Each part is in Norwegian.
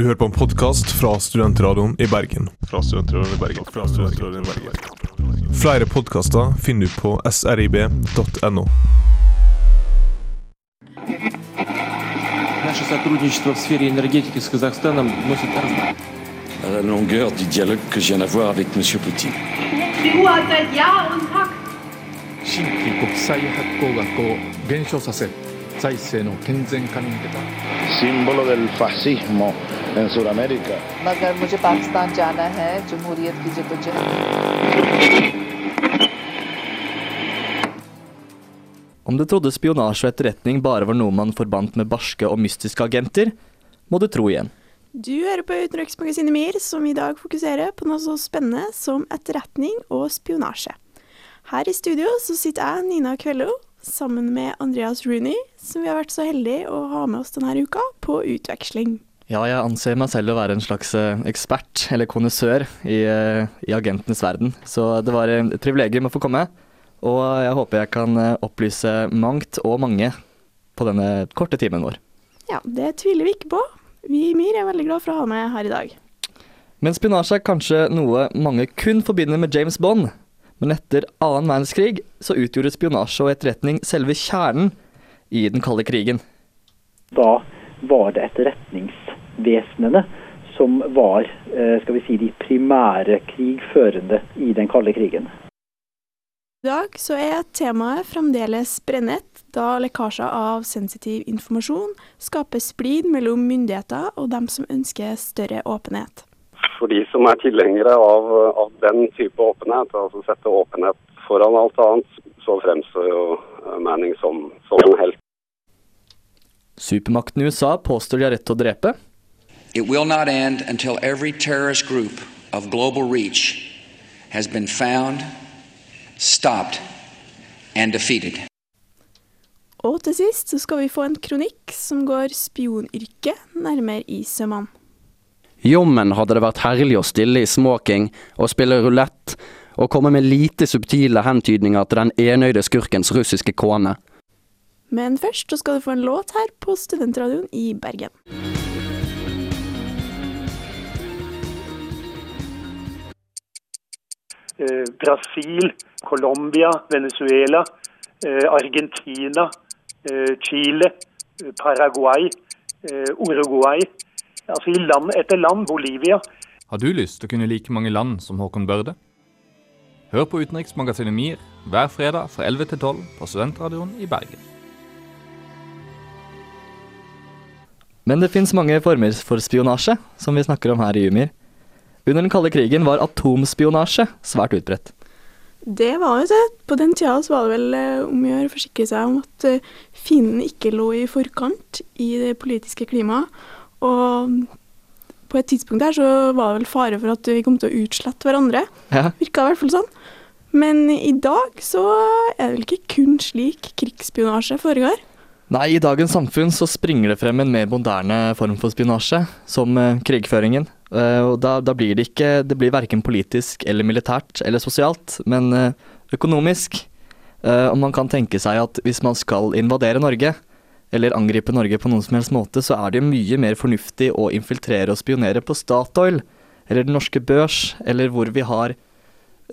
Du hører på en podkast fra Studentradioen i Bergen. Fra Studentradioen i Bergen. Fra Studentradioen i Bergen. Flere podkaster finner du på srib.no. Наше сотрудничество в сфере энергетики с Казахстаном носит à la longueur du dialogue que je viens d'avoir avec M. Poutine. Die Uhr hat seit Jahr und Tag 新規国際発行額を減少させ財政の健全化に向けた símbolo del fascismo en Sudamérica. मगर मुझे पाकिस्तान जाना है जमहूरियत की जदोजहद Om du trodde spionasje og etterretning bare var noe man forbandt med barske og mystiske agenter, må du tro igjen. Du hører på Utenriksmagasinet MIR, som i dag fokuserer på noe så spennende som etterretning og spionasje. Her i studio så sitter jeg, Nina Kvello, sammen med Andreas Rooney, som vi har vært så heldige å ha med oss denne uka på utveksling. Ja, jeg anser meg selv å være en slags eh, ekspert, eller konnissør, i, eh, i agentenes verden. Så det var et privilegium å få komme, og jeg håper jeg kan eh, opplyse mangt og mange på denne korte timen vår. Ja, det tviler vi ikke på. Vi i MIR er veldig glad for å ha med her i dag. Men spinasje er kanskje noe mange kun forbinder med James Bond. Men etter annen verdenskrig så utgjorde spionasje og etterretning selve kjernen i den kalde krigen. Da var det etterretningsvesenene som var eh, skal vi si, de primære krigførende i den kalde krigen. I dag så er temaet fremdeles brennet da lekkasjer av sensitiv informasjon skaper splid mellom myndigheter og dem som ønsker større åpenhet. For de som er tilhengere av, av den type åpenhet, altså sette åpenhet foran alt annet, så fremstår jo Manning som, som en helt. Supermakten i USA påstår de har rett til å drepe. It will not end until every terrorist group of global reach has been found, stopped and defeated. Og til sist så skal vi få en kronikk som går spionyrket nærmere i sømmene. Jommen hadde det vært herlig å stille i smoking og spille rulett og komme med lite subtile hentydninger til den enøyde skurkens russiske kone. Men først så skal du få en låt her på Studentradioen i Bergen. Eh, Brasil, Colombia, Venezuela, eh, Argentina, eh, Chile, Paraguay, eh, Uruguay. Altså i land etter land. Bolivia. Har du lyst til å kunne like mange land som Håkon Børde? Hør på utenriksmagasinet MIR hver fredag fra 11 til 12 på Studentradioen i Bergen. Men det fins mange former for spionasje, som vi snakker om her i Umir. Under den kalde krigen var atomspionasje svært utbredt. Det var jo det. På den tida så var det vel eh, om å gjøre å forsikre seg om at eh, fienden ikke lå i forkant i det politiske klimaet. Og på et tidspunkt der så var det vel fare for at vi kom til å utslette hverandre. Ja. Virka i hvert fall sånn. Men i dag så er det vel ikke kun slik krigsspionasje foregår. Nei, i dagens samfunn så springer det frem en mer moderne form for spionasje, som eh, krigføringen. Eh, og da, da blir det ikke Det blir verken politisk eller militært eller sosialt, men eh, økonomisk. Og man kan tenke seg at hvis man skal invadere Norge, eller angripe Norge på noen som helst måte, så er det jo mye mer fornuftig å infiltrere og spionere på Statoil, eller Den norske børs, eller hvor vi har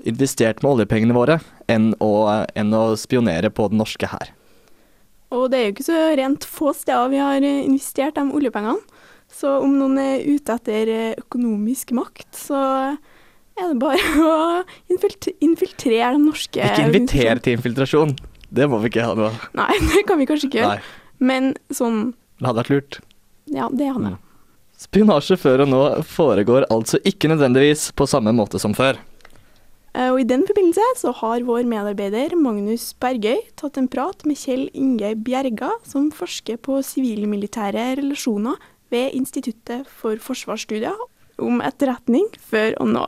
investert med oljepengene våre, enn å, enn å spionere på den norske hær. Og det er jo ikke så rent få steder vi har investert de oljepengene. Så om noen er ute etter eh, økonomisk makt, så er det bare å infiltrere den norske Ikke inviter til infiltrasjon. Det må vi ikke ha nå. Nei, det kan vi kanskje ikke gjøre. Nei. Men sånn Det hadde vært lurt. Ja, det hadde det. Spionasje før og nå foregår altså ikke nødvendigvis på samme måte som før. Eh, Og I den forbindelse så har vår medarbeider Magnus Bergøy tatt en prat med Kjell Inge Bjerga, som forsker på sivil-militære relasjoner ved Instituttet for forsvarsstudier om etterretning før og nå.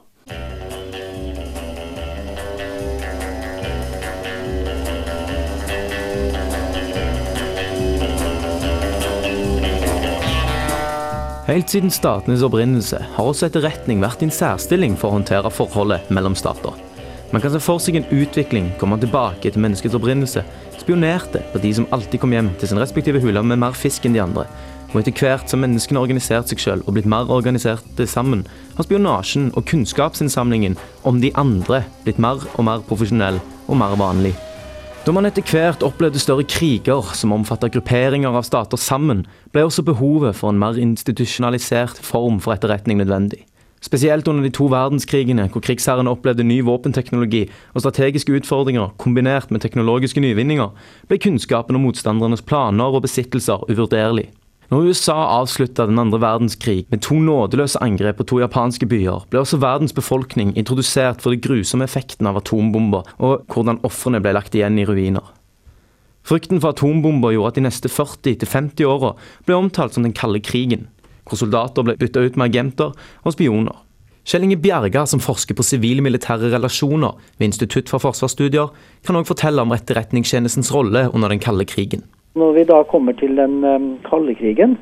Helt siden statenes opprinnelse har også etterretning vært i en særstilling for å håndtere forholdet mellom stater. Man kan se for seg en utvikling komme tilbake til menneskets opprinnelse, spionerte på de som alltid kom hjem til sin respektive hule med mer fisk enn de andre. Og etter hvert som menneskene har organisert seg selv og blitt mer organiserte sammen, har spionasjen og kunnskapsinnsamlingen om de andre blitt mer og mer profesjonell og mer vanlig. Da man etter hvert opplevde større kriger som omfattet grupperinger av stater sammen, ble også behovet for en mer institusjonalisert form for etterretning nødvendig. Spesielt under de to verdenskrigene, hvor krigsherrene opplevde ny våpenteknologi og strategiske utfordringer kombinert med teknologiske nyvinninger, ble kunnskapen om motstandernes planer og besittelser uvurderlig. Når USA avslutta den andre verdenskrig med to nådeløse angrep på to japanske byer, ble også verdens befolkning introdusert for de grusomme effektene av atombomber, og hvordan ofrene ble lagt igjen i ruiner. Frykten for atombomber gjorde at de neste 40-50 åra ble omtalt som den kalde krigen, hvor soldater ble bytta ut med agenter og spioner. Kjell Inge Bjerga, som forsker på sivile-militære relasjoner ved Institutt for forsvarsstudier, kan òg fortelle om etterretningstjenestens rolle under den kalde krigen. Når vi da kommer til den um, kalde krigen,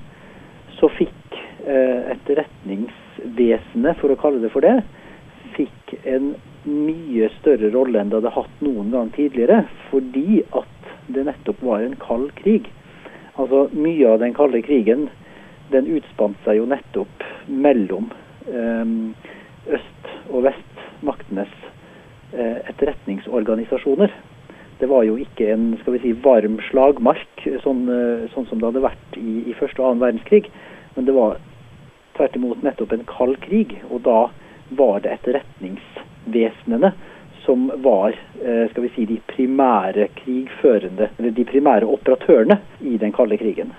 så fikk uh, etterretningsvesenet, for å kalle det for det, fikk en mye større rolle enn det hadde hatt noen gang tidligere, fordi at det nettopp var en kald krig. Altså Mye av den kalde krigen den utspant seg jo nettopp mellom um, øst- og vestmaktenes etterretningsorganisasjoner. Det var jo ikke en skal vi si, varm slagmark, sånn, uh, sånn som det hadde vært i, i første og annen verdenskrig. Men det var tvert imot nettopp en kald krig. Og da var det etterretningsvesenene som var uh, skal vi si, de primære krigførende, eller de primære operatørene i den kalde krigen.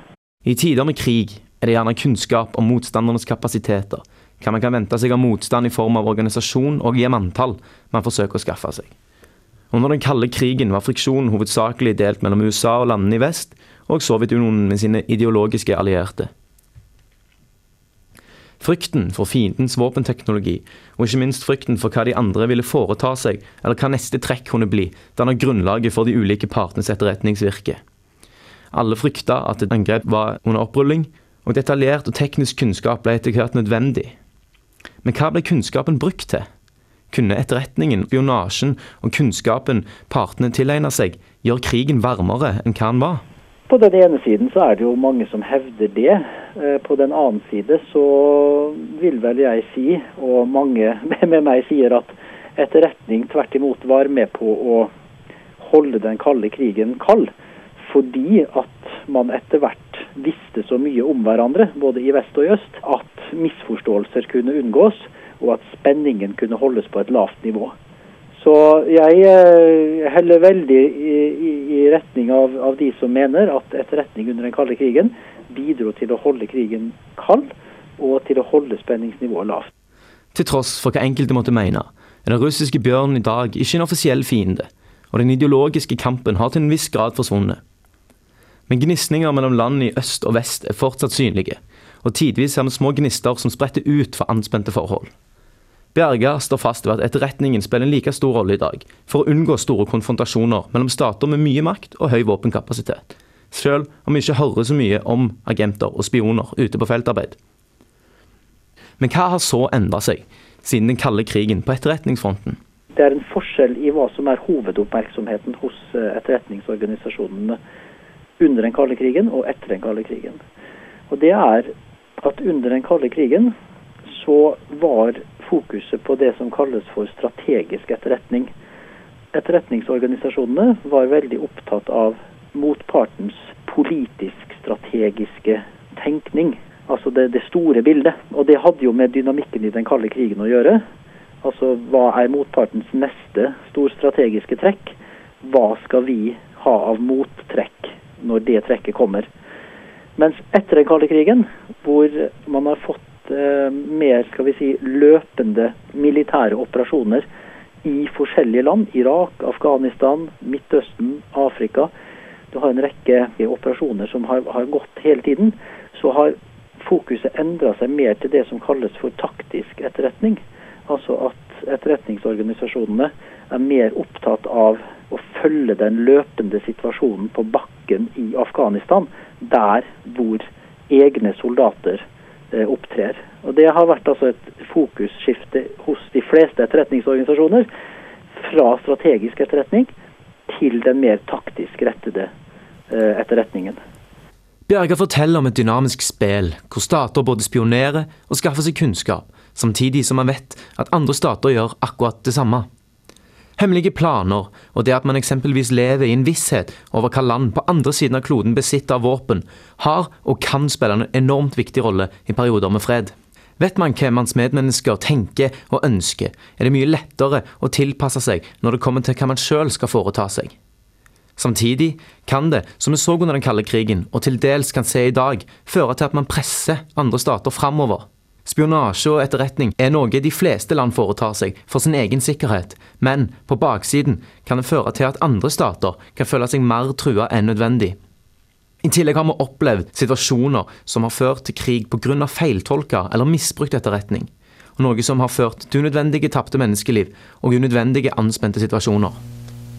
I tider med krig er det gjerne kunnskap om motstandernes kapasiteter, hva man kan vente seg av motstand i form av organisasjon og i manntall man forsøker å skaffe seg. Under den kalde krigen var friksjonen hovedsakelig delt mellom USA og landene i vest, og Sovjetunionen med sine ideologiske allierte. Frykten for fiendens våpenteknologi, og ikke minst frykten for hva de andre ville foreta seg, eller hva neste trekk kunne bli, danner grunnlaget for de ulike partenes etterretningsvirke. Alle frykta at et angrep var under opprulling, og detaljert og teknisk kunnskap ble etter hvert nødvendig. Men hva ble kunnskapen brukt til? Kunne etterretningen, spionasjen og kunnskapen partene tilegna seg, gjøre krigen varmere enn hva den var? På den ene siden så er det jo mange som hevder det. Eh, på den annen side så vil vel jeg si, og mange med meg sier, at etterretning tvert imot var med på å holde den kalde krigen kald. Fordi at man etter hvert visste så mye om hverandre, både i vest og i øst, at misforståelser kunne unngås, og at spenningen kunne holdes på et lavt nivå. Så jeg eh, heller veldig i, i, i retning av, av, de som mener at etterretning under den kalde krigen bidro til å holde krigen kald, og til å holde spenningsnivået lavt. Til tross for hva enkelte måtte mene, er den russiske bjørnen i dag ikke en offisiell fiende, og den ideologiske kampen har til en viss grad forsvunnet. Men gnisninger mellom land i øst og vest er fortsatt synlige, og tidvis ser vi små gnister som spretter ut fra anspente forhold. Bjerga står fast ved at etterretningen spiller en like stor rolle i dag, for å unngå store konfrontasjoner mellom stater med mye makt og høy våpenkapasitet, selv om vi ikke hører så mye om agenter og spioner ute på feltarbeid. Men hva har så endra seg siden den kalde krigen på etterretningsfronten? Det er en forskjell i hva som er hovedoppmerksomheten hos eh, etterretningsorganisasjonene under den kalde krigen og etter den kalde krigen. Og det er at under den kalde krigen så var fokuset på det som kalles for strategisk etterretning. Etterretningsorganisasjonene var veldig opptatt av motpartens politisk-strategiske tenkning. Altså det, det, store bildet. Og det hadde jo med dynamikken i den kalde krigen å gjøre. Altså hva er motpartens neste storstrategiske trekk? Hva skal vi ha av mottrekk når det trekket kommer. Mens etter den kalde krigen, hvor man har fått eh, mer skal vi si, løpende militære operasjoner i forskjellige land, Irak, Afghanistan, Midtøsten, Afrika Du har en rekke operasjoner som har, har gått hele tiden. Så har fokuset endra seg mer til det som kalles for taktisk etterretning. Altså at etterretningsorganisasjonene er mer opptatt av å følge den løpende situasjonen på bakken i Afghanistan, der hvor egne soldater opptrer. Og Det har vært altså et fokusskifte hos de fleste etterretningsorganisasjoner fra strategisk etterretning til den mer taktisk rettede eh, etterretningen. Bjerga forteller om et dynamisk spill, hvor stater både spionerer og skaffer seg kunnskap, samtidig som man vet at andre stater gjør akkurat det samme. Hemmelige planer, og det at man eksempelvis lever i en visshet over hva land på andre siden av kloden besitter av våpen, har og kan spille en enormt viktig rolle i perioder med fred. Vet man hva manns medmennesker tenker og ønsker, er det mye lettere å tilpasse seg når det kommer til hva man sjøl skal foreta seg. Samtidig kan det, som vi så under den kalde krigen, og til dels kan se i dag, føre til at man presser andre stater framover. Spionasje og etterretning er noe de fleste land foretar seg for sin egen sikkerhet, men på baksiden kan det føre til at andre stater kan føle seg mer trua enn nødvendig. I tillegg har vi opplevd situasjoner som har ført til krig pga. feiltolka eller misbrukt etterretning, og noe som har ført til unødvendige tapte menneskeliv og unødvendige anspente situasjoner.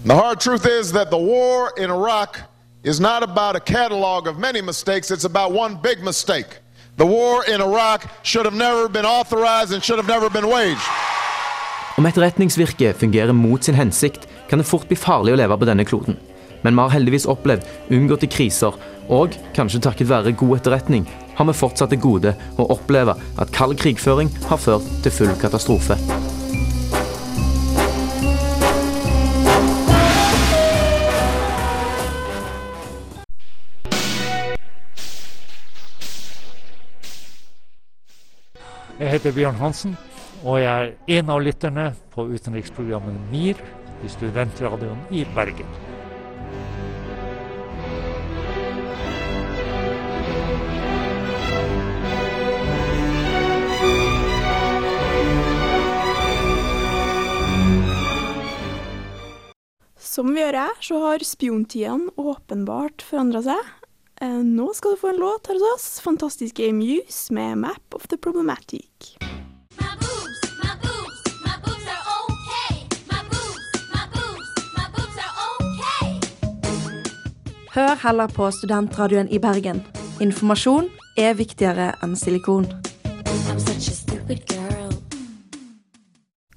The hard truth is that the war in Iraq is not about a catalog of many mistakes, it's about one big mistake. The war in Iraq should have never been authorized and should have never been waged. Om etterretningsvirket fungerer mot sin hensikt, kan det fort bli farlig å leve på denne kloden. Men vi har heldigvis opplevd unngåtte kriser, og kanskje takket være god etterretning, har vi fortsatt det gode å oppleve at kald krigføring har ført til full katastrofe. Jeg heter Bjørn Hansen, og jeg er en av lytterne på utenriksprogrammet MIR i Studentradioen i Bergen. Som vi gjør så har spiontidene åpenbart forandra seg. Eh, Nå skal du få en låt her hos oss. Fantastiske Muse med 'Map of the Problematic'. Hør heller på Studentradioen i Bergen. Informasjon er viktigere enn silikon.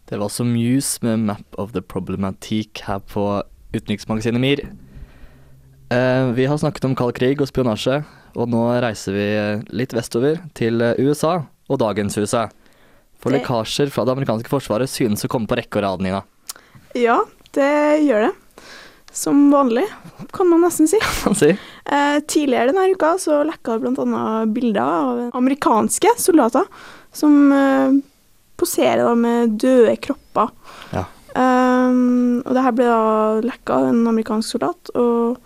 Det var også Muse med 'Map of the Problematic' her på utenriksmagasinet MIR. Eh, vi har snakket om kald krig og spionasje, og nå reiser vi litt vestover til eh, USA og dagens USA. For Det- lekkasjer fra det amerikanske forsvaret synes å komme på rekke og rad, Nina. Ja, det gjør det. Som vanlig, kan man nesten si. si. Eh, tidligere denne uka så lekka det bl.a. bilder av amerikanske soldater som eh, poserer da med døde kropper. Ja. Um, og det her ble da lekka en amerikansk soldat, og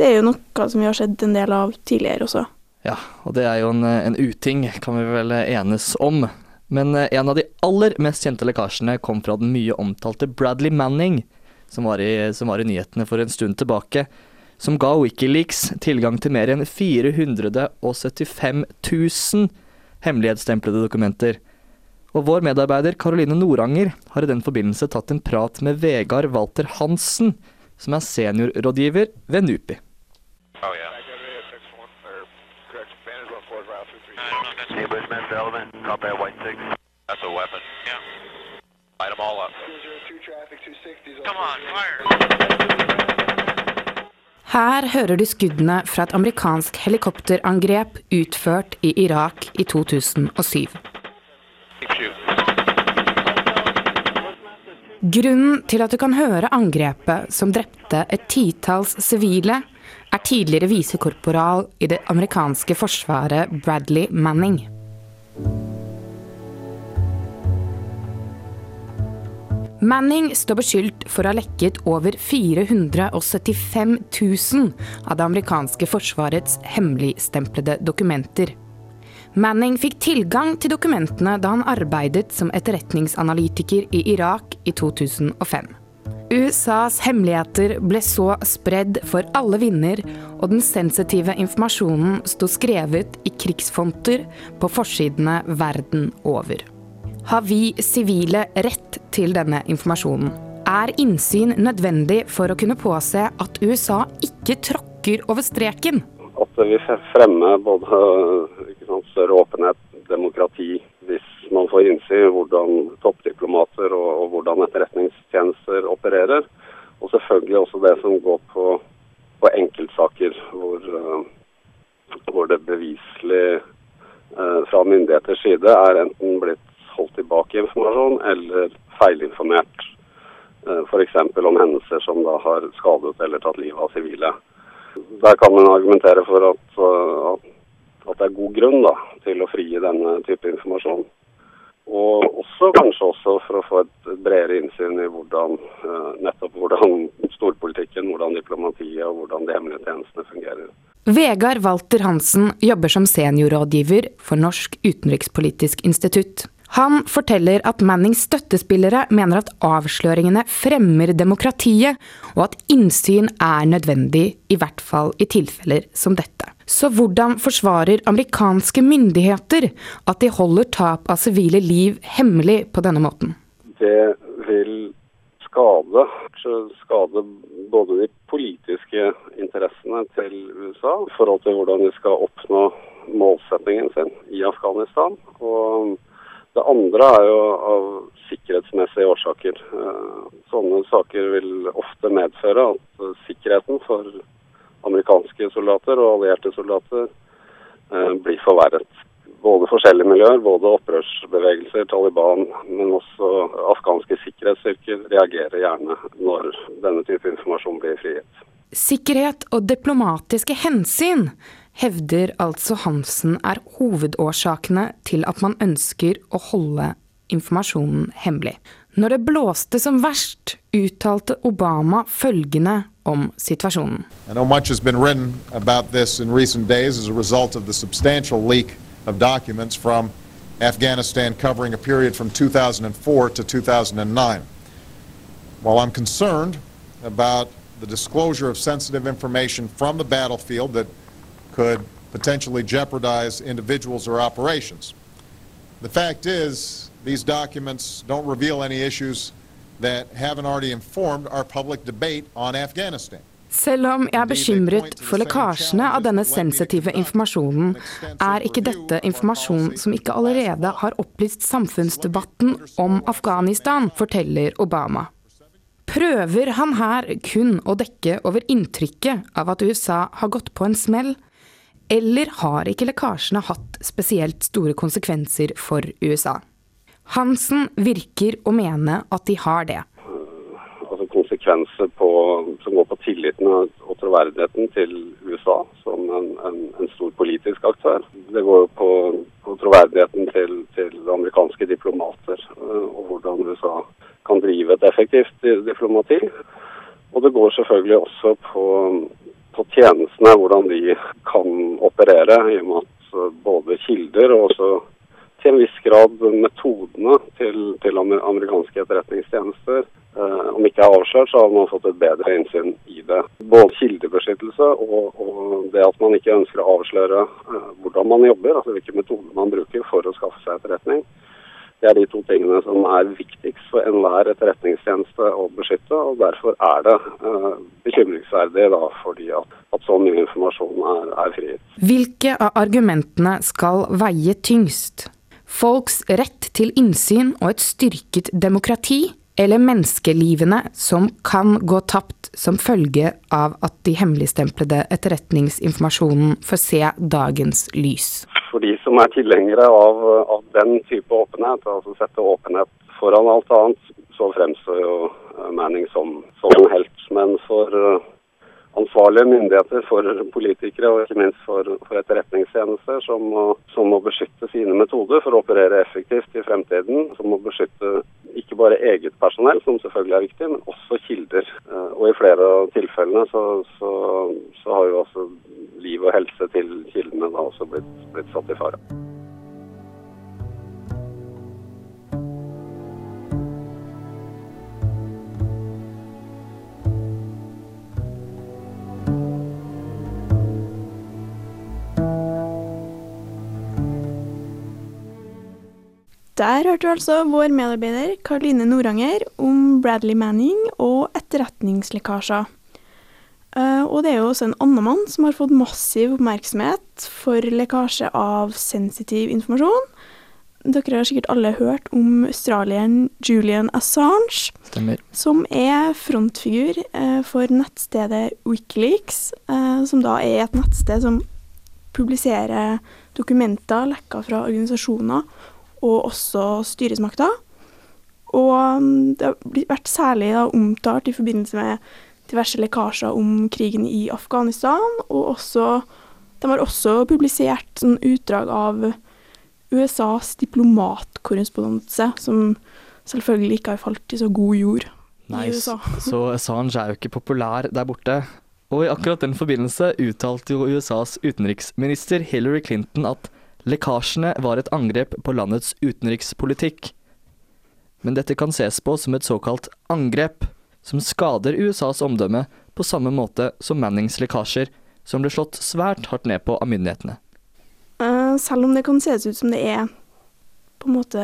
det er jo noe som vi har sett en del av tidligere også. Ja, og det er jo en, en uting, kan vi vel enes om. Men eh, en av de aller mest kjente lekkasjene kom fra den mye omtalte Bradley Manning, som var, i, som var i nyhetene for en stund tilbake, som ga Wikileaks tilgang til mer enn 475 000 hemmelighetsstemplede dokumenter. Og vår medarbeider Caroline Noranger har i den forbindelse tatt en prat med Vegard Walter Hansen, som er seniorrådgiver ved NUPI. Hey, Bushman, Bellman, copy at White 6. That's a weapon. Yeah. Her hører du skuddene fra et amerikansk helikopterangrep utført i Irak i 2007. Grunnen til at du kan høre angrepet som drepte et titalls sivile, er tidligere visekorporal i det amerikanske forsvaret Bradley Manning. Manning står beskyldt for å ha lekket over 475 000 av det amerikanske forsvarets hemmeligstemplede dokumenter. Manning fikk tilgang til dokumentene da han arbeidet som etterretningsanalytiker i Irak i 2005. USAs hemmeligheter ble så spredd for alle vinder, og den sensitive informasjonen sto skrevet i krigsfonter på forsidene verden over. Har vi sivile rett til denne informasjonen? Er innsyn nødvendig for å kunne påse at USA ikke tråkker over streken? At vi fremmer både større åpenhet, demokrati, hvis man får innsyn i hvordan toppdiplomater og, og hvordan etterretningstjenester opererer. Og selvfølgelig også det som går på, på enkeltsaker hvor, uh, hvor det beviselig uh, fra myndigheters side er enten blitt holdt tilbake informasjon eller feilinformert. Uh, F.eks. om hendelser som da har skadet eller tatt livet av sivile. Der kan man argumentere for at, at, at det er god grunn da, til å frigi denne type informasjon. Og også kanskje også for å få et bredere innsyn i hvordan nettopp hvordan storpolitikken, hvordan diplomatiet og hvordan de hemmelige tjenestene fungerer. Vegard Walter Hansen jobber som seniorrådgiver for Norsk utenrikspolitisk institutt. Han forteller at Mannings støttespillere mener at avsløringene fremmer demokratiet, og at innsyn er nødvendig, i hvert fall i tilfeller som dette. Så hvordan forsvarer amerikanske myndigheter at de holder tap av sivile liv hemmelig på denne måten? Det vil skade, skade både de politiske interessene til USA i forhold til hvordan de skal oppnå målsettingen sin i Afghanistan. og det andre er jo av sikkerhetsmessige årsaker. Sånne saker vil ofte medføre at sikkerheten for amerikanske soldater og allierte soldater blir forverret. Både forskjellige miljøer, både opprørsbevegelser, Taliban, men også afghanske sikkerhetsstyrker reagerer gjerne når denne type informasjon blir frigitt. Sikkerhet og diplomatiske hensyn hevder altså Hansen er hovedårsakene til at man ønsker å holde informasjonen hemmelig. Når det blåste som verst, uttalte Obama følgende I know much has been written about this in recent days as a result of the substantial leak of documents from Afghanistan covering a period from 2004 to 2009. While I'm concerned about the disclosure of sensitive information from the battlefield that could potentially jeopardize individuals or operations. The fact is, these documents don't reveal any issues that haven't already informed our public debate on Afghanistan. Selv om jeg er bekymret for lekkasjene av denne sensitive informasjonen, er ikke dette informasjon som ikke allerede har opplyst samfunnsdebatten om Afghanistan, forteller Obama. Prøver han her kun å dekke over inntrykket av at USA har gått på en smell, eller har ikke lekkasjene hatt spesielt store konsekvenser for USA? Hansen virker å mene at de har det. Altså konsekvenser på, som går på tilliten og troverdigheten til USA som en, en, en stor politisk aktør. Det går på, på troverdigheten til, til, amerikanske diplomater og hvordan USA kan drive et effektivt diplomati. Og det går selvfølgelig også på på tjenestene, hvordan de kan operere. I og med at både kilder og også til en viss grad metodene til, til amerikanske etterretningstjenester eh, om ikke er avslørt, så har man fått et bedre innsyn i det. Både kildebeskyttelse og, og det at man ikke ønsker å avsløre eh, hvordan man jobber, altså hvilke metoder man bruker for å skaffe seg etterretning. Det er de to tingene som er viktigst for enhver etterretningstjeneste å beskytte. og Derfor er det eh, bekymringsverdig da, fordi at, at, så mye informasjon er, er frigitt. Hvilke av argumentene skal veie tyngst? Folks rett til innsyn og et styrket demokrati? Eller menneskelivene som kan gå tapt som følge av at de hemmeligstemplede etterretningsinformasjonen får se dagens lys? for de som er tilhengere av, av, den type åpenhet, altså sette åpenhet foran alt annet, så fremstår jo Manning som, som en helt. Men for uh, ansvarlige myndigheter, for politikere og ikke minst for, for etterretningstjenester som må, som må, beskytte sine metoder for å operere effektivt i fremtiden, som må beskytte ikke bare eget personell, som selvfølgelig er viktig, men også kilder. Uh, og i flere av tilfellene så, så, så har jo også liv og helse til kildene da også blitt, blitt satt i fare. Der hørte du altså vår medarbeider Karoline Noranger om Bradley Manning og etterretningslekkasjer. Uh, og det er jo også en annen mann som har fått massiv oppmerksomhet for lekkasje av sensitiv informasjon, dere har sikkert alle hørt om australieren Julian Assange. Stemmer. Som er frontfigur eh, for nettstedet Wikileaks, eh, som da er et nettsted som publiserer dokumenter lekka fra organisasjoner og også styresmakta. Og mm, det har vært særlig da, omtalt i forbindelse med diverse lekkasjer om krigen i Afghanistan, og også De har også publisert sånn utdrag av USAs diplomatkorrespondanse, som selvfølgelig ikke har falt i så god jord Nei, i USA. så Assange er jo ikke populær der borte. Og i akkurat den forbindelse uttalte jo USAs utenriksminister Hillary Clinton at lekkasjene var et angrep på landets utenrikspolitikk. Men dette kan ses på som et såkalt angrep, som skader USAs omdømme på samme måte som Mannings lekkasjer, som ble slått svært hardt ned på av myndighetene. Eh, selv om det kan ses ut som det er på en måte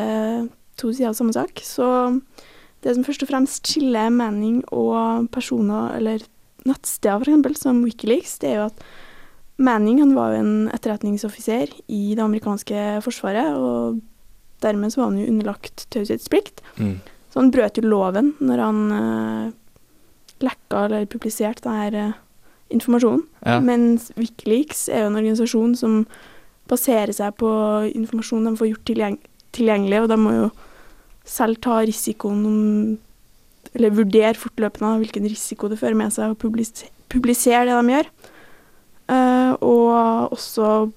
to sider av samme sak, så det som først og fremst skiller Manning og personer, eller nettsteder f.eks., som Wikileaks, det er jo at Manning han var jo en etterretningsoffiser i det amerikanske forsvaret, og dermed så var han jo underlagt taushetsplikt. Mm. Så han brøt jo loven når han uh, lekka eller publiserte denne uh, informasjonen. Ja. Mens Wikileaks er jo en organisasjon som baserer seg på informasjon de får gjort tilgjeng tilgjengelig, og de må jo selv ta risikoen om Eller vurdere fortløpende hvilken risiko det fører med seg å publis publisere det de gjør. Eh, og også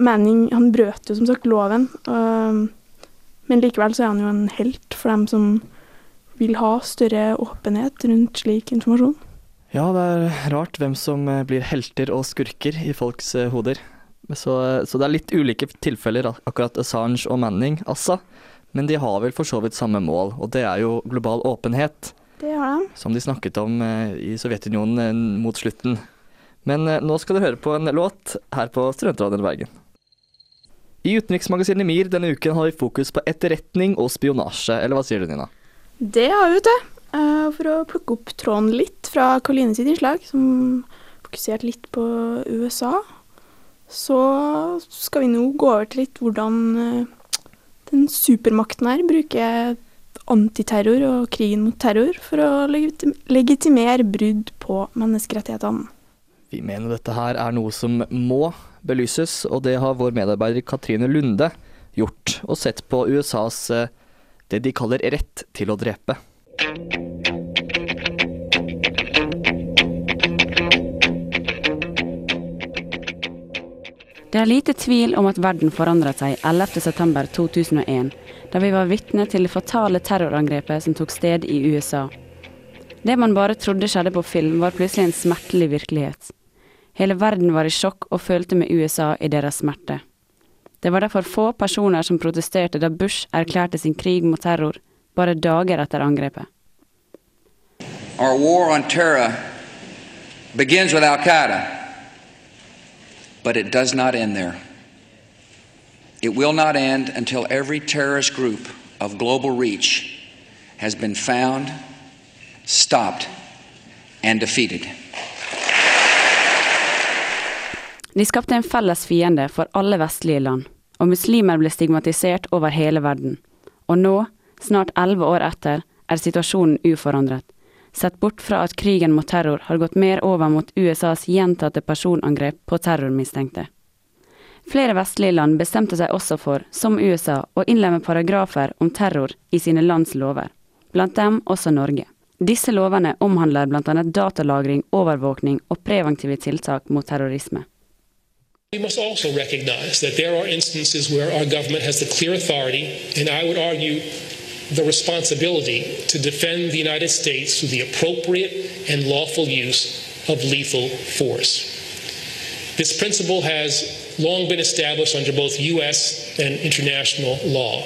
Manning Han brøt jo som sagt loven, eh, men likevel så er han jo en helt for dem som vil ha større åpenhet rundt slik informasjon. Ja, det er rart hvem som eh, blir helter og skurker i folks hoder. Så, så det er litt ulike tilfeller, akkurat Assange og Manning, altså. Men de har vel for så vidt samme mål, og det er jo global åpenhet. Det har de. Som de snakket om i Sovjetunionen mot slutten. Men eh, nå skal dere høre på en låt her på Studentradioen Bergen. I utenriksmagasinet MIR denne uken har vi fokus på etterretning og spionasje, eller hva sier du, Nina? Det har vi, vet du. Eh, For å plukke opp tråden litt fra Karoline sitt innslag, som fokuserte litt på USA, så skal vi nå gå over til litt hvordan eh, den supermakten her bruker antiterror og krigen mot terror for å legitimere brudd på menneskerettighetene. Vi mener dette her er noe som må belyses, og det har vår medarbeider Katrine Lunde gjort, og sett på USAs eh, det de kaller rett til å drepe. Det er lite tvil om at verden forandret seg 11.9.2001, da vi var vitne til det fatale terrorangrepet som tok sted i USA. Det man bare trodde skjedde på film, var plutselig en smertelig virkelighet. Hele verden var i sjokk og følte med USA i deres smerte. Det var derfor få personer som protesterte da Bush erklærte sin krig mot terror, bare dager etter angrepet. Our war on terror begins with Al Qaeda, but it does not end there. It will not end until every terrorist group of global reach has been found, stopped, and defeated. De skapte en felles fiende for alle vestlige land, og muslimer ble stigmatisert over hele verden. Og nå, snart elleve år etter, er situasjonen uforandret. Sett bort fra at krigen mot terror har gått mer over mot USAs gjentatte personangrep på terrormistenkte. Flere vestlige land bestemte seg også for, som USA, å innlemme paragrafer om terror i sine lands lover, blant dem også Norge. Disse lovene omhandler bl.a. datalagring, overvåkning og preventive tiltak mot terrorisme. We must also recognize that there are instances where our government has the clear authority, and I would argue the responsibility, to defend the United States through the appropriate and lawful use of lethal force. This principle has long been established under both U.S. and international law.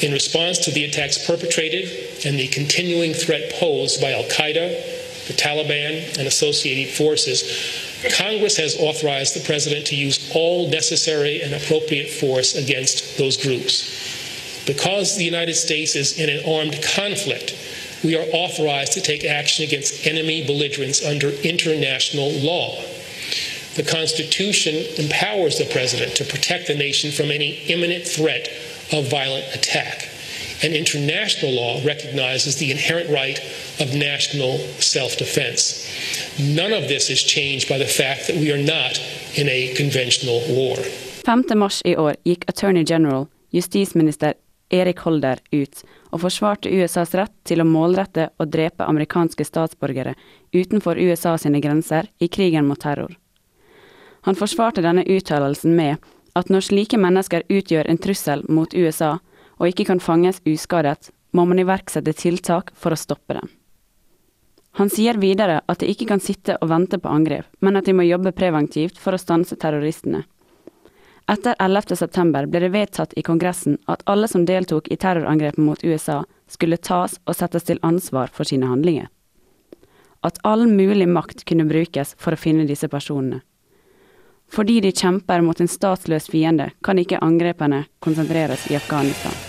In response to the attacks perpetrated and the continuing threat posed by Al Qaeda, the Taliban, and associated forces, Congress has authorized the President to use all necessary and appropriate force against those groups. Because the United States is in an armed conflict, we are authorized to take action against enemy belligerents under international law. The Constitution empowers the president to protect the nation from any imminent threat of violent attack. And international law recognizes the inherent right of national self defense. None of this is changed by the fact that we are not in a conventional war. 5. mars i år gikk Attorney General, justisminister Erik Holder, ut og forsvarte USAs rett til å målrette og drepe amerikanske statsborgere utenfor USA sine grenser i krigen mot terror. Han forsvarte denne uttalelsen med at når slike mennesker utgjør en trussel mot USA og ikke kan fanges uskadet, må man iverksette tiltak for å stoppe dem. Han sier videre at de ikke kan sitte og vente på angrep, men at de må jobbe preventivt for å stanse terroristene. Etter 11. september ble det vedtatt i Kongressen at alle som deltok i terrorangrepet mot USA, skulle tas og settes til ansvar for sine handlinger. At all mulig makt kunne brukes for å finne disse personene. Fordi de kjemper mot en statsløs fiende, kan ikke angrepene konsentreres i Afghanistan.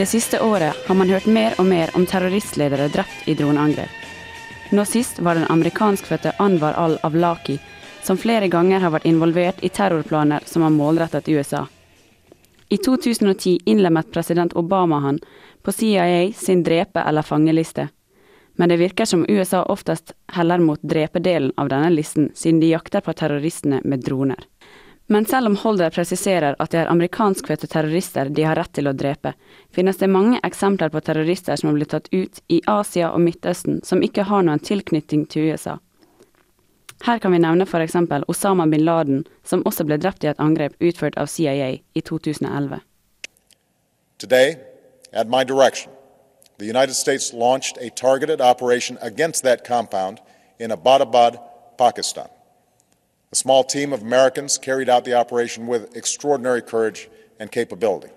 Det siste året har man hørt mer og mer om terroristledere drept i droneangrep. Nå sist var den amerikanskfødte Anwar al-Awlaki, som flere ganger har vært involvert i terrorplaner som har målrettet USA. I 2010 innlemmet president Obama han på CIA sin drepe- eller fangeliste. Men det virker som USA oftest heller mot drepedelen av denne listen, siden de jakter på terroristene med droner. Men selv om Holder presiserer at det er amerikanskfødte terrorister de har rett til å drepe, finnes det mange eksempler på terrorister som har blitt tatt ut i Asia og Midtøsten som ikke har noen tilknytning til USA. Her kan vi nevne f.eks. Osama bin Laden, som også ble drept i et angrep utført av CIA i 2011. Today, at my direction, the United States launched a targeted operation against that compound in Abbottabad, Pakistan. A small team of Americans carried out the operation with extraordinary courage and capability.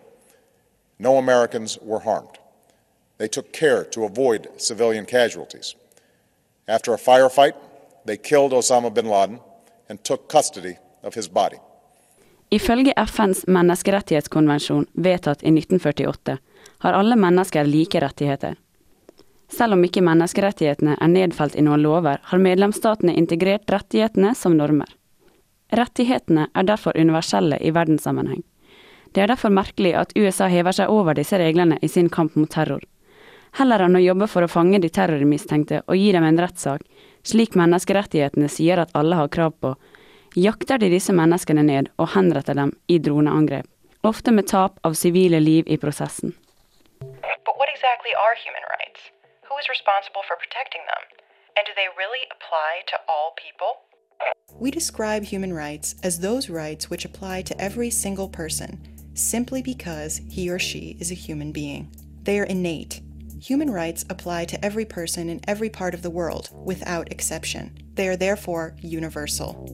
No Americans were harmed. They took care to avoid civilian casualties. After a firefight, they killed Osama bin Laden and took custody of his body. Ifølge FNs menneskerettighetskonvensjon, vedtatt i 1948, har alle mennesker like rettigheter. Selv om ikke menneskerettighetene er nedfelt i noen lover, har medlemsstatene integrert rettighetene som normer. Rettighetene er derfor universelle i verdenssammenheng. Det er derfor merkelig at USA hever seg over disse reglene i sin kamp mot terror. Heller enn å jobbe for å fange de terrormistenkte og gi dem en rettssak, slik menneskerettighetene sier at alle har krav på, jakter de disse menneskene ned og henretter dem i droneangrep, ofte med tap av sivile liv i prosessen. Exactly really We describe human rights as those rights which apply to every single person, simply because he or she is a human being. They are innate. Human rights apply to every person in every part of the world, without exception. They are therefore universal.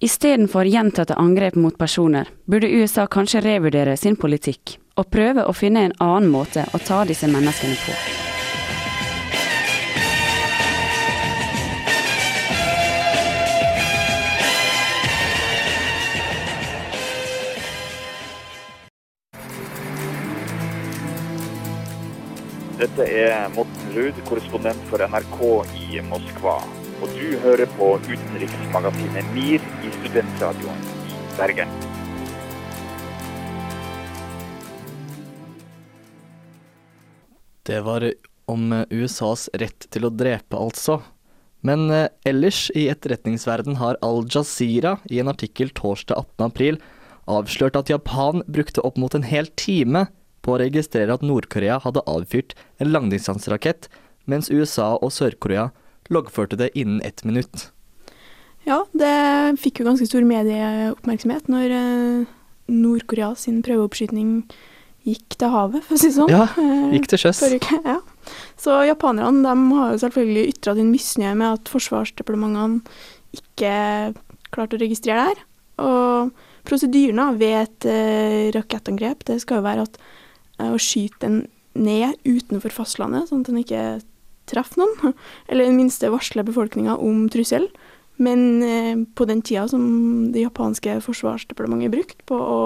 Istedenfor gjentatte angrep mot personer, burde USA kanskje revurdere sin politikk og prøve å finne en annen måte å ta disse menneskene på. Dette er Morten Ruud, korrespondent for NRK i Moskva. Og du hører på utenriksmagasinet MIR i studentradioen i Bergen. Det var om USAs rett til å drepe, altså. Men eh, ellers i etterretningsverden har Al Jazeera i en artikkel torsdag 18. april avslørt at Japan brukte opp mot en hel time på å registrere at Nord-Korea hadde avfyrt en langdistanserakett, mens USA og Sør-Korea loggførte det innen ett minutt. Ja, det fikk jo ganske stor medieoppmerksomhet når eh, Nord-Korea sin prøveoppskyting gikk til havet, for å si det sånn. Ja, gikk til sjøs. Ja. Så japanerne de har jo selvfølgelig ytra sin misnøye med at forsvarsdepartementene ikke klarte å registrere det her. Og prosedyrene ved et eh, rakettangrep det skal jo være at eh, å skyte den ned utenfor fastlandet, sånn at den ikke treffer noen. Eller i det minste varsle befolkninga om trussel. Men eh, på den tida som det japanske forsvarsdepartementet brukte på å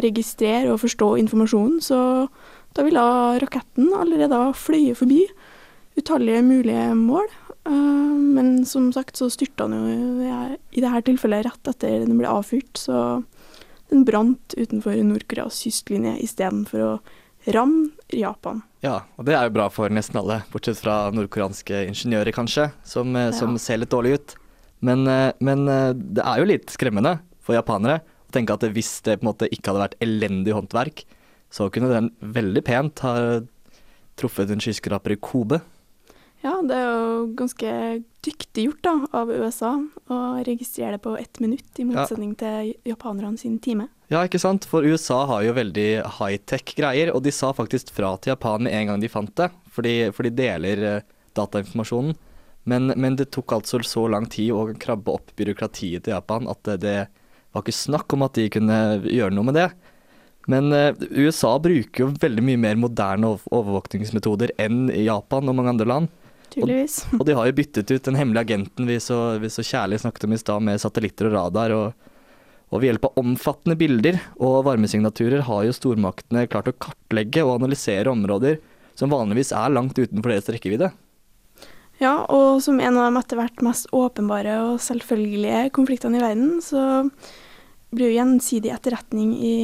registrere og forstå informasjonen, så da ville raketten allerede ha fløyet forbi utallige mulige mål. Uh, men som sagt så styrta den jo i dette tilfellet rett etter den ble avfyrt, så den brant utenfor Nord-Koreas kystlinje istedenfor å ramme Japan. Ja, og det er jo bra for nesten alle, bortsett fra nordkoreanske ingeniører kanskje, som, eh, som Ja. ser litt dårlig ut. Men, eh, men eh, det er jo litt skremmende for japanere å tenke at hvis det på en måte ikke hadde vært elendig håndverk, så kunne den veldig pent ha truffet en skyskraper i Kobe. Ja, det er jo ganske dyktig gjort da, av USA å registrere det på ett minutt, i motsetning til japanerne sin time. Ja, ikke sant? For USA har jo veldig high-tech greier, og de sa faktisk fra til Japan med en gang de fant det, for de, for de deler eh, datainformasjonen. Men, men det tok altså så lang tid å krabbe opp byråkratiet til Japan at det, det var ikke snakk om at de kunne gjøre noe med det. Men eh, USA bruker jo veldig mye mer moderne overvåkningsmetoder enn Japan og mange andre land. Tydeligvis. Og, og de har jo byttet ut den hemmelige agenten vi så, vi så kjærlig snakket om i stad, med satellitter og radar. og og ved hjelp av omfattende bilder og varmesignaturer har jo stormaktene klart å kartlegge og analysere områder som vanligvis er langt utenfor deres rekkevidde. Ja, og som en av de etter hvert mest åpenbare og selvfølgelige konfliktene i verden, så blir jo gjensidig etterretning i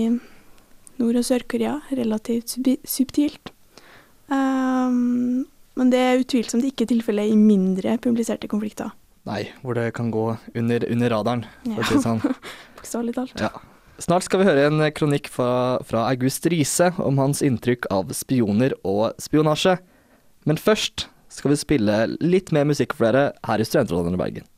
Nord- og Sør-Korea relativt subtilt. Ehm, men det er utvilsomt ikke tilfellet i mindre publiserte konflikter. Nei, hvor det kan gå under, under radaren, for å si det sånn. Bokstavelig talt. Ja. Snart skal vi høre en kronikk fra, fra August Riise om hans inntrykk av spioner og spionasje. Men først skal vi spille litt mer musikk for dere her i Studentrådet i Bergen.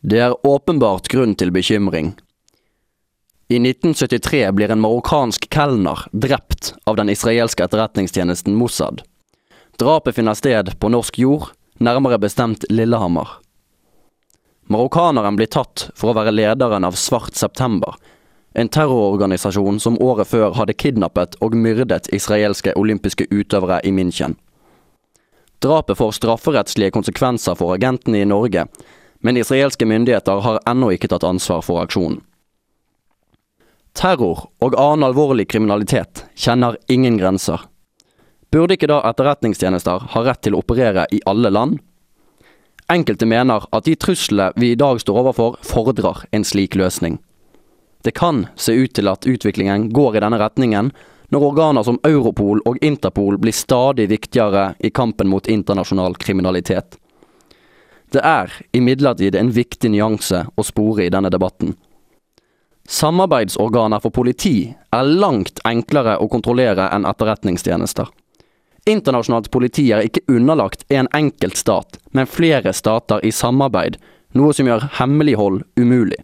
Det er åpenbart grunn til bekymring. I 1973 blir en marokkansk kelner drept av den israelske etterretningstjenesten Mossad. Drapet finner sted på norsk jord, nærmere bestemt Lillehammer. Marokkaneren blir tatt for å være lederen av Svart september, en terrororganisasjon som året før hadde kidnappet og myrdet israelske olympiske utøvere i München. Drapet får strafferettslige konsekvenser for agentene i Norge, men israelske myndigheter har ennå ikke tatt ansvar for aksjonen. Terror og annen alvorlig kriminalitet kjenner ingen grenser. Burde ikke da etterretningstjenester ha rett til å operere i alle land? Enkelte mener at de truslene vi i dag står overfor, fordrer en slik løsning. Det kan se ut til at utviklingen går i denne retningen når organer som Europol og Interpol blir stadig viktigere i kampen mot internasjonal kriminalitet. Det er imidlertid en viktig nyanse å spore i denne debatten. Samarbeidsorganer for politi er langt enklere å kontrollere enn etterretningstjenester. Internasjonalt politi er ikke underlagt en enkelt stat, men flere stater i samarbeid, noe som gjør hemmelighold umulig.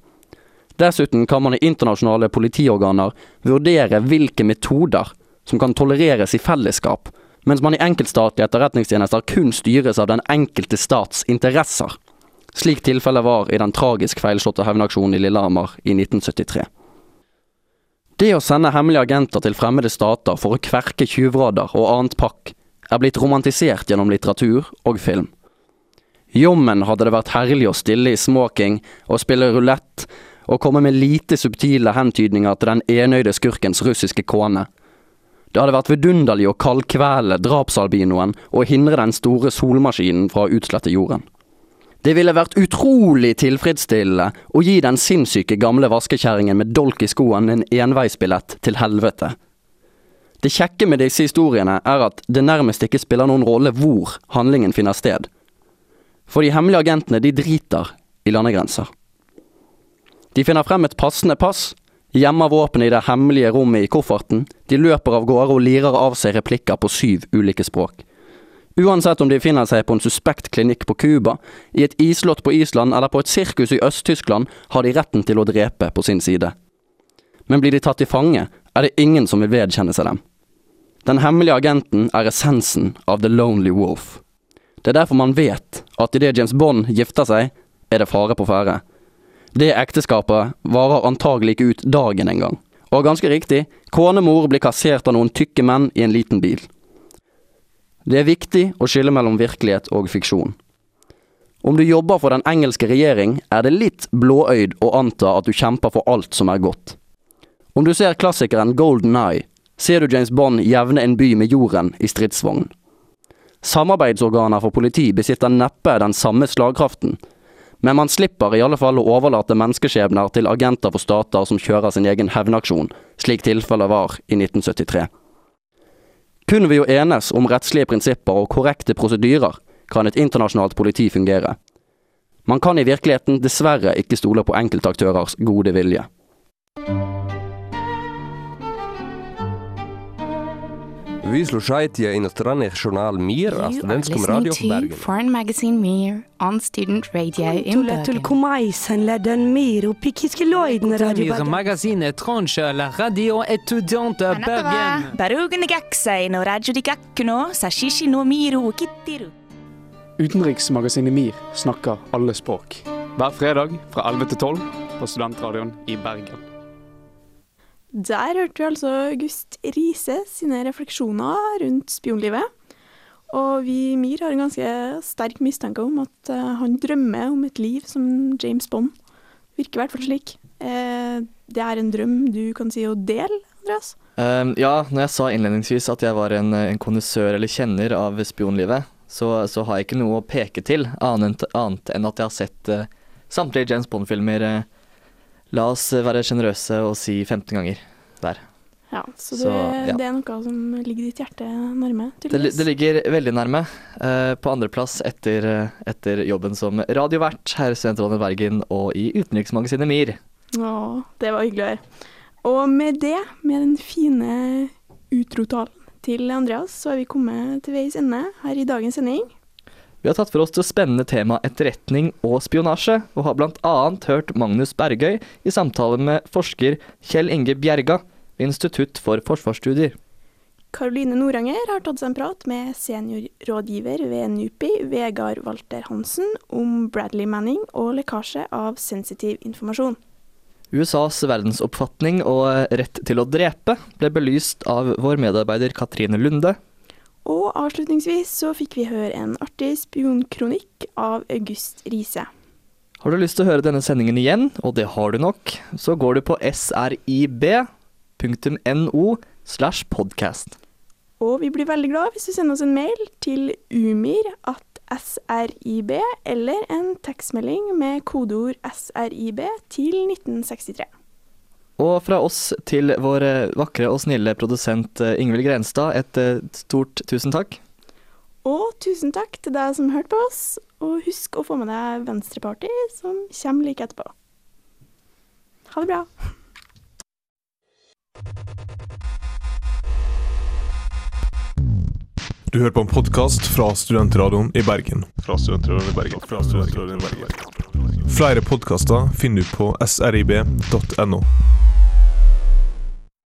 Dessuten kan man i internasjonale politiorganer vurdere hvilke metoder som kan tolereres i fellesskap, mens man i enkeltstatlige etterretningstjenester kun styres av den enkelte stats interesser. Slik tilfellet var i den tragisk feilslåtte hevnaksjonen i Lillehammer i 1973. Det å sende hemmelige agenter til fremmede stater for å kverke tjuvrader og annet pakk, er blitt romantisert gjennom litteratur og film. Jommen hadde det vært herlig å stille i smoking og spille rulett og komme med lite subtile hentydninger til den enøyde skurkens russiske kone. Det hadde vært vidunderlig å kaldkvele drapsalbinoen og hindre den store solmaskinen fra å utslette jorden. Det ville vært utrolig tilfredsstillende å gi den sinnssyke gamle vaskekjerringen med dolk i skoen en enveisbillett til helvete. Det kjekke med disse historiene er at det nærmest ikke spiller noen rolle hvor handlingen finner sted. For de hemmelige agentene de driter i landegrenser. De finner frem et passende pass, gjemmer våpenet i det hemmelige rommet i kofferten, de løper av gårde og lirer av seg replikker på syv ulike språk. Uansett om de finner seg på en suspekt klinikk på Cuba, i et islott på Island eller på et sirkus i Øst-Tyskland, har de retten til å drepe på sin side. Men blir de tatt til fange, er det ingen som vil vedkjenne seg dem. Den hemmelige agenten er essensen av The Lonely Wolf. Det er derfor man vet at idet James Bond gifter seg, er det fare på ferde. Det ekteskapet varer antagelig ikke ut dagen engang. Og ganske riktig, konemor blir kassert av noen tykke menn i en liten bil. Det er viktig å skille mellom virkelighet og fiksjon. Om du jobber for den engelske regjering, er det litt blåøyd å anta at du kjemper for alt som er godt. Om du ser klassikeren Golden Eye, ser du James Bond jevne en by med jorden i stridsvogn. Samarbeidsorganer for politi besitter neppe den samme slagkraften, men man slipper i alle fall å overlate menneskeskjebner til agenter for stater som kjører sin egen hevnaksjon, slik tilfellet var i 1973. Kunne vi jo enes om rettslige prinsipper og korrekte prosedyrer, kan et internasjonalt politi fungere. Man kan i virkeligheten dessverre ikke stole på enkeltaktørers gode vilje. Ви слушаете иностранный журнал «Мир» о You are студентском listening радио в to Берген. Foreign Magazine Mir on Student Radio in Bergen. كومايسن لدن مير وبيكيسكي لويدن راديو Mir بدن magazine étrange, la radio étudiante à Bergen. Barugene gaksai no radio di gakkuno, sashishi no miru kittiru. Utenriksmagasinet MIR snakker alle språk. Hver fredag fra 11 til 12 på Studentradioen i Bergen. Der hørte vi altså August Riise sine refleksjoner rundt spionlivet. Og vi MIR har en ganske sterk mistanke om at eh, han drømmer om et liv som James Bond. Virker i hvert fall slik. Eh, det er en drøm du kan si å dele, Andreas? Um, ja, når jeg sa innledningsvis at jeg var en, en kondisør eller kjenner av spionlivet, så, så har jeg ikke noe å peke til annet, annet enn at jeg har sett uh, samtlige James Bond-filmer. uh, la oss være sjenerøse og si 15 ganger der. Ja, så det, Så, ja. det er noe som ligger ditt hjerte nærme, Det, det ligger veldig nærme. Uh, på andreplass etter, uh, etter jobben som radiovert her i Studentrådet Bergen og i utenriksmagasinet MIR. Å, det var hyggelig å høre. Og med det, med den fine utrotalen til Andreas, så er vi kommet til veis ende her i dagens sending. Vi har tatt for oss det spennende temaet etterretning og spionasje, og har bl.a. hørt Magnus Bergøy i samtale med forsker Kjell Inge Bjerga ved Institutt for forsvarsstudier. Karoline Noranger har tatt seg en prat med seniorrådgiver ved NUPI, Vegard Walter Hansen, om Bradley Manning og lekkasje av sensitiv informasjon. USAs verdensoppfatning og rett til å drepe ble belyst av vår medarbeider Katrine Lunde. Og avslutningsvis så fikk vi høre en artig spionkronikk av August Riise. Har du lyst til å høre denne sendingen igjen, og det har du nok, så går du på srib.no slash podcast. Og vi blir veldig glad hvis du sender oss en mail til umir at srib, eller en tekstmelding med kodeord srib til 1963. Og fra oss til vår eh, vakre og snille produsent eh, Ingvild Grenstad, et eh, stort tusen takk. Og tusen takk til deg som hørte på oss, og husk å få med deg Venstreparty, som kommer like etterpå. Ha det bra. Du hører på en podkast fra Studentradioen i Bergen. Fra Studentradioen i Bergen. Fra Studentradioen i Bergen. Flere podkaster finner du på srib.no.